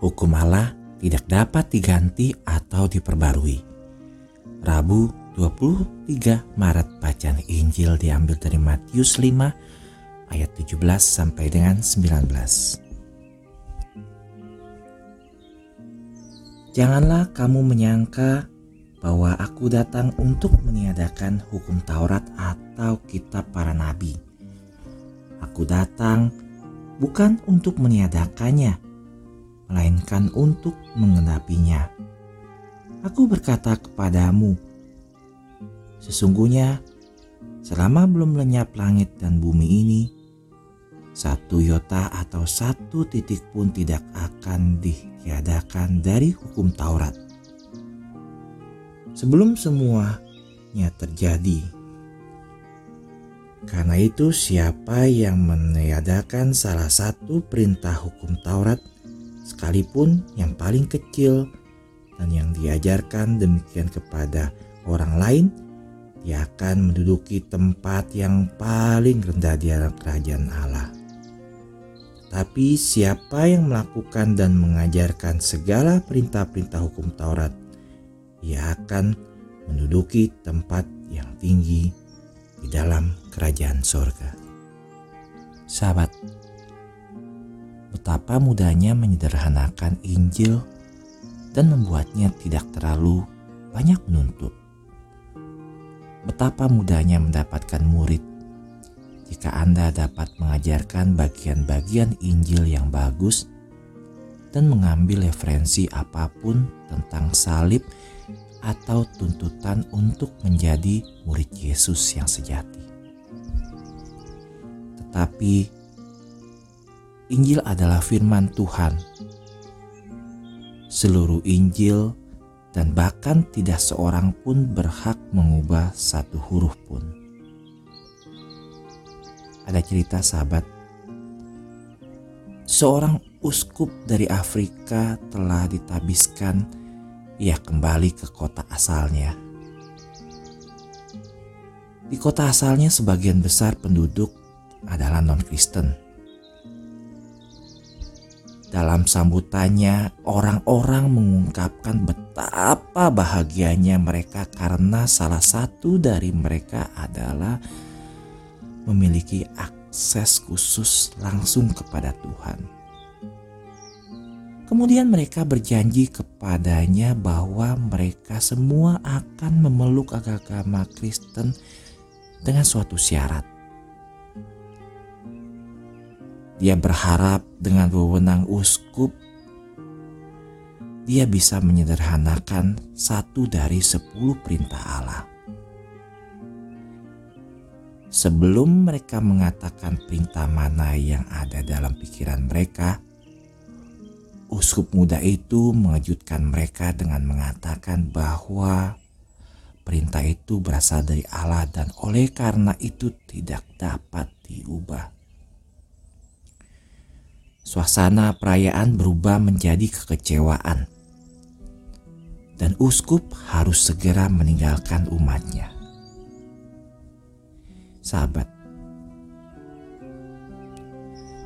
Hukum Allah tidak dapat diganti atau diperbarui. Rabu 23 Maret bacaan Injil diambil dari Matius 5 ayat 17 sampai dengan 19. Janganlah kamu menyangka bahwa aku datang untuk meniadakan hukum Taurat atau kitab para nabi. Aku datang bukan untuk meniadakannya, melainkan untuk mengenapinya. Aku berkata kepadamu, sesungguhnya selama belum lenyap langit dan bumi ini, satu yota atau satu titik pun tidak akan ditiadakan dari hukum Taurat. Sebelum semuanya terjadi, karena itu siapa yang meniadakan salah satu perintah hukum Taurat, sekalipun yang paling kecil dan yang diajarkan demikian kepada orang lain, dia akan menduduki tempat yang paling rendah di dalam kerajaan Allah. Tapi siapa yang melakukan dan mengajarkan segala perintah-perintah hukum Taurat, ia akan menduduki tempat yang tinggi di dalam kerajaan sorga. Sahabat, betapa mudahnya menyederhanakan Injil dan membuatnya tidak terlalu banyak menuntut. Betapa mudahnya mendapatkan murid jika Anda dapat mengajarkan bagian-bagian Injil yang bagus dan mengambil referensi apa pun tentang salib atau tuntutan untuk menjadi murid Yesus yang sejati. Tetapi Injil adalah firman Tuhan. Seluruh Injil dan bahkan tidak seorang pun berhak mengubah satu huruf pun ada cerita sahabat. Seorang uskup dari Afrika telah ditabiskan ia kembali ke kota asalnya. Di kota asalnya sebagian besar penduduk adalah non-Kristen. Dalam sambutannya, orang-orang mengungkapkan betapa bahagianya mereka karena salah satu dari mereka adalah memiliki akses khusus langsung kepada Tuhan. Kemudian mereka berjanji kepadanya bahwa mereka semua akan memeluk agama Kristen dengan suatu syarat. Dia berharap dengan wewenang uskup, dia bisa menyederhanakan satu dari sepuluh perintah Allah. Sebelum mereka mengatakan perintah mana yang ada dalam pikiran mereka, uskup muda itu mengejutkan mereka dengan mengatakan bahwa perintah itu berasal dari Allah dan oleh karena itu tidak dapat diubah. Suasana perayaan berubah menjadi kekecewaan dan uskup harus segera meninggalkan umatnya sahabat.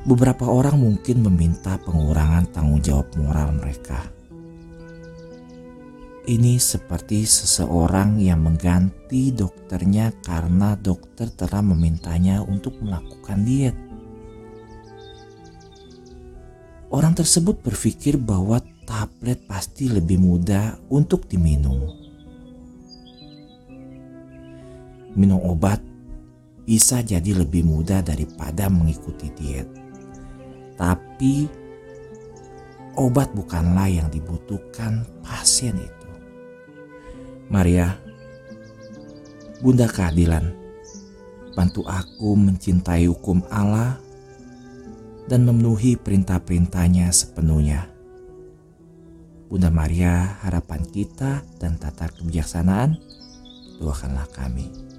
Beberapa orang mungkin meminta pengurangan tanggung jawab moral mereka. Ini seperti seseorang yang mengganti dokternya karena dokter telah memintanya untuk melakukan diet. Orang tersebut berpikir bahwa tablet pasti lebih mudah untuk diminum. Minum obat bisa jadi lebih mudah daripada mengikuti diet. Tapi obat bukanlah yang dibutuhkan pasien itu. Maria, Bunda keadilan, bantu aku mencintai hukum Allah dan memenuhi perintah-perintahnya sepenuhnya. Bunda Maria, harapan kita dan tata kebijaksanaan, doakanlah kami.